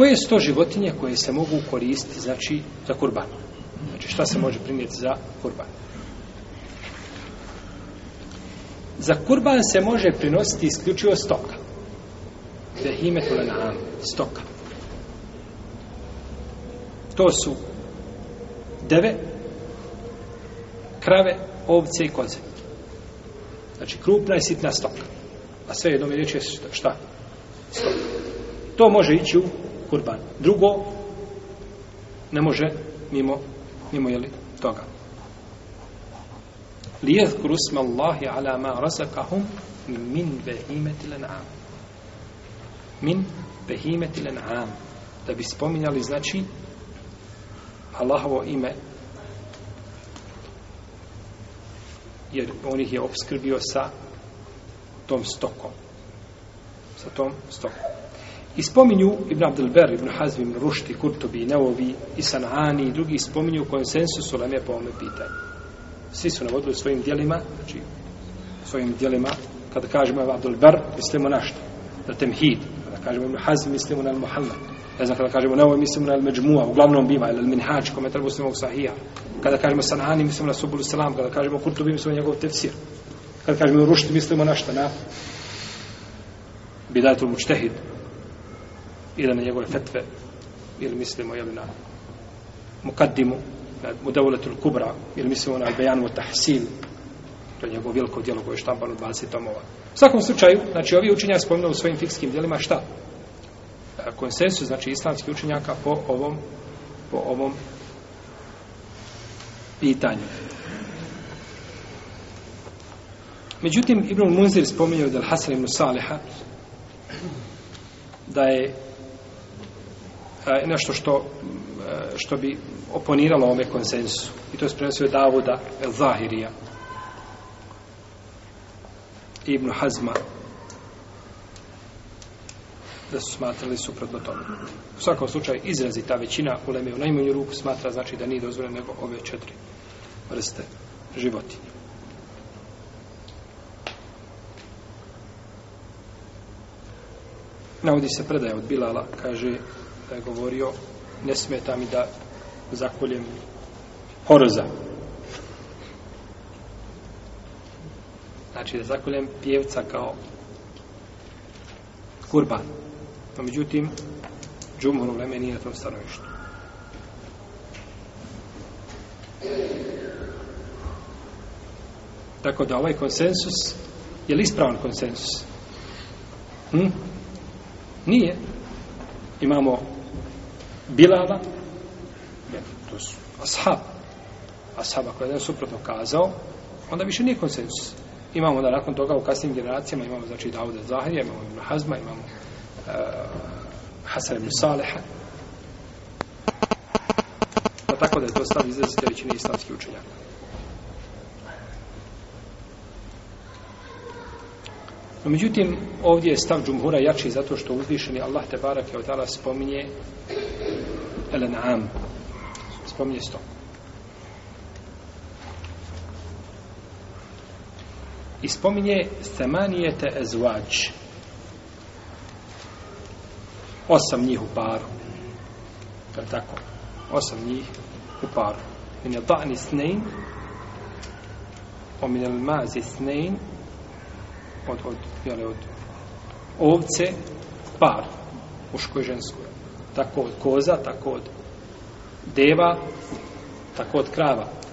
Koje su to životinje koje se mogu koristiti znači za kurban? Znači šta se može primjeti za kurban? Za kurban se može prinositi isključivo stoka. Behimetu lenam, stoka. To su deve, krave, ovce i koze. Znači krupna i sitna stoka. A sve jednom je riječ je šta? Stoka. To može ići u kurban. Drugo, ne može mimo, mimo jeli, toga. Lijez kurusma Allahi ala ma razakahum min behimeti lan'am. Min behimeti lan'am. Da bi spominjali, znači, Allahovo ime jer on ih je obskrbio sa tom stokom. Sa tom stokom. I spominju Ibn Abdel Ber, Ibn Hazm, Ibn Rušti, Kurtobi, Neovi i Sanani i drugi spominju konsensus u Leme po ovome pitanju. Svi su navodili svojim dijelima, znači svojim dijelima, kada kažemo Ibn Abdel Ber, mislimo na što? Na temhid. Kada kažemo Ibn Hazm, mislimo na Muhammed. Ne znam, kada kažemo Neovi, mislimo na Međmua, uglavnom biva, ili Minhač, komentar muslimovog sahija. Kada kažemo Sanani, mislimo na Subul Islam. Kada kažemo Kurtobi, mislimo na njegov tefsir. Kada kažemo Rušti, mislimo na što? Na Bidatul Mučtehid, ili na njegove fetve, ili mislimo jel, na Mukaddimu, na Mudavuletul Kubra, ili mislimo na Bejanu Tahsil, to je njegov veliko djelo koje je štampano 20 tomova. U svakom slučaju, znači, ovi učenja spominu u svojim fikskim djelima šta? E, konsensus, znači, islamski učenjaka po ovom, po ovom pitanju. Međutim, Ibn Munzir spominio da je Hasan ibn Saliha da je E, nešto što e, što bi oponiralo ome konsensu. I to je prenosio Davuda El Zahirija Ibn Hazma da su smatrali suprotno tome. U svakom slučaju izrazi ta većina u Leme u najmanju ruku smatra znači da nije dozvoljeno nego ove četiri vrste životinja. Navodi se predaje od Bilala, kaže da je govorio ne smeta mi da zakoljem horoza. Znači da zakoljem pjevca kao kurban. No međutim, džumur u vreme nije na tom stanovištu. Tako da ovaj konsensus je li ispravan konsensus? Hm? Nije. Imamo Bilala, ne, to su ashab. Ashab, ako je suprotno kazao, onda više nije konsensus. Imamo da nakon toga u kasnim generacijama, imamo znači Dauda Zahirja, imamo Ibn Hazma, imamo uh, Hasan Ibn Saleha. Pa tako da je to stav izrazite većine islamskih učenjaka. No, međutim, ovdje je stav džumhura jači zato što uzvišeni Allah te barak je od spominje Al-An'am. Spominje sto. I spominje Semanijete Ezuađ. Osam njih u paru. Je tako? Osam njih u paru. Min je da'ni snein, o min el mazi snein, od, od, jale, od ovce, par, muško i žensko tako od koza, tako od deva, tako od krava.